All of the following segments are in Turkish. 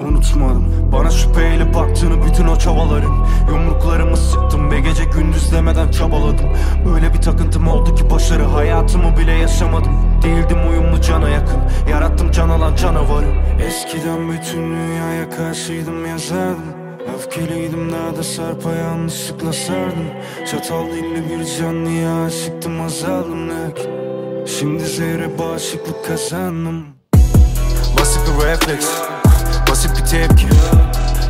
Unutmadım. Bana şüpheyle baktığını bütün o çabaların. Yumruklarımı sıktım ve gece gündüz demeden çabaladım. Öyle bir takıntım oldu ki başarı hayatımı bile yaşamadım. Değildim uyumlu cana yakın. Yarattım can alan canavarı. Eskiden bütün dünyaya karşıydım yazardım. Öfkeliydim daha da sarpa yanlışlıkla sardım. Çatal dilli bir canlıya aşıktım azaldım lakin Şimdi zehre bağışıklık kazandım. Basit bir refleks tepki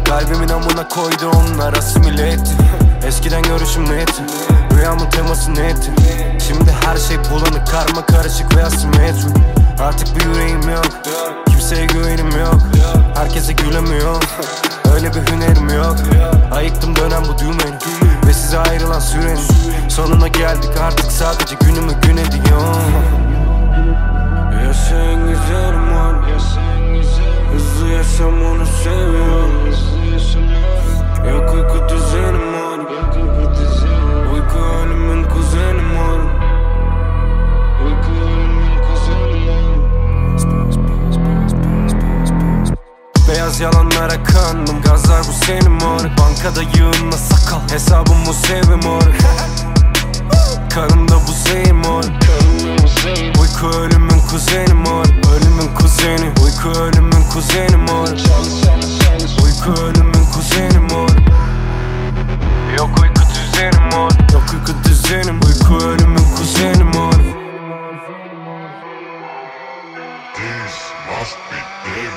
Kalbimin amına koydu onlar asimile etti. Eskiden görüşüm netti Rüyamın teması netti Şimdi her şey bulanık karma karışık ve asimetrik. Artık bir yüreğim yok Kimseye güvenim yok. Herkese gülemiyor Öyle bir hünerim yok. Ayıktım dönen bu düğmeni Ve size ayrılan sürenin Sonuna geldik artık sadece günümü gün ediyorum Yaşam onu seviyorum. Yok uyku düzenim var Uyku ölümün kuzenim var Uyku ölümün kuzenim var Beyaz yalanlara kandım. Gazlar bu senin moruk. Bankada yığınla sakal. Hesabım bu sevi moruk. Kanımda bu zehir moruk. Uyku ölümün kuzeni mor Ölümün kuzeni. Uyku ölümün kuzeni mor Uyku ölümün kuzeni mor Yok uyku düzenim mor Yok uyku düzenim. Uyku ölümün kuzeni mor This must be Devia.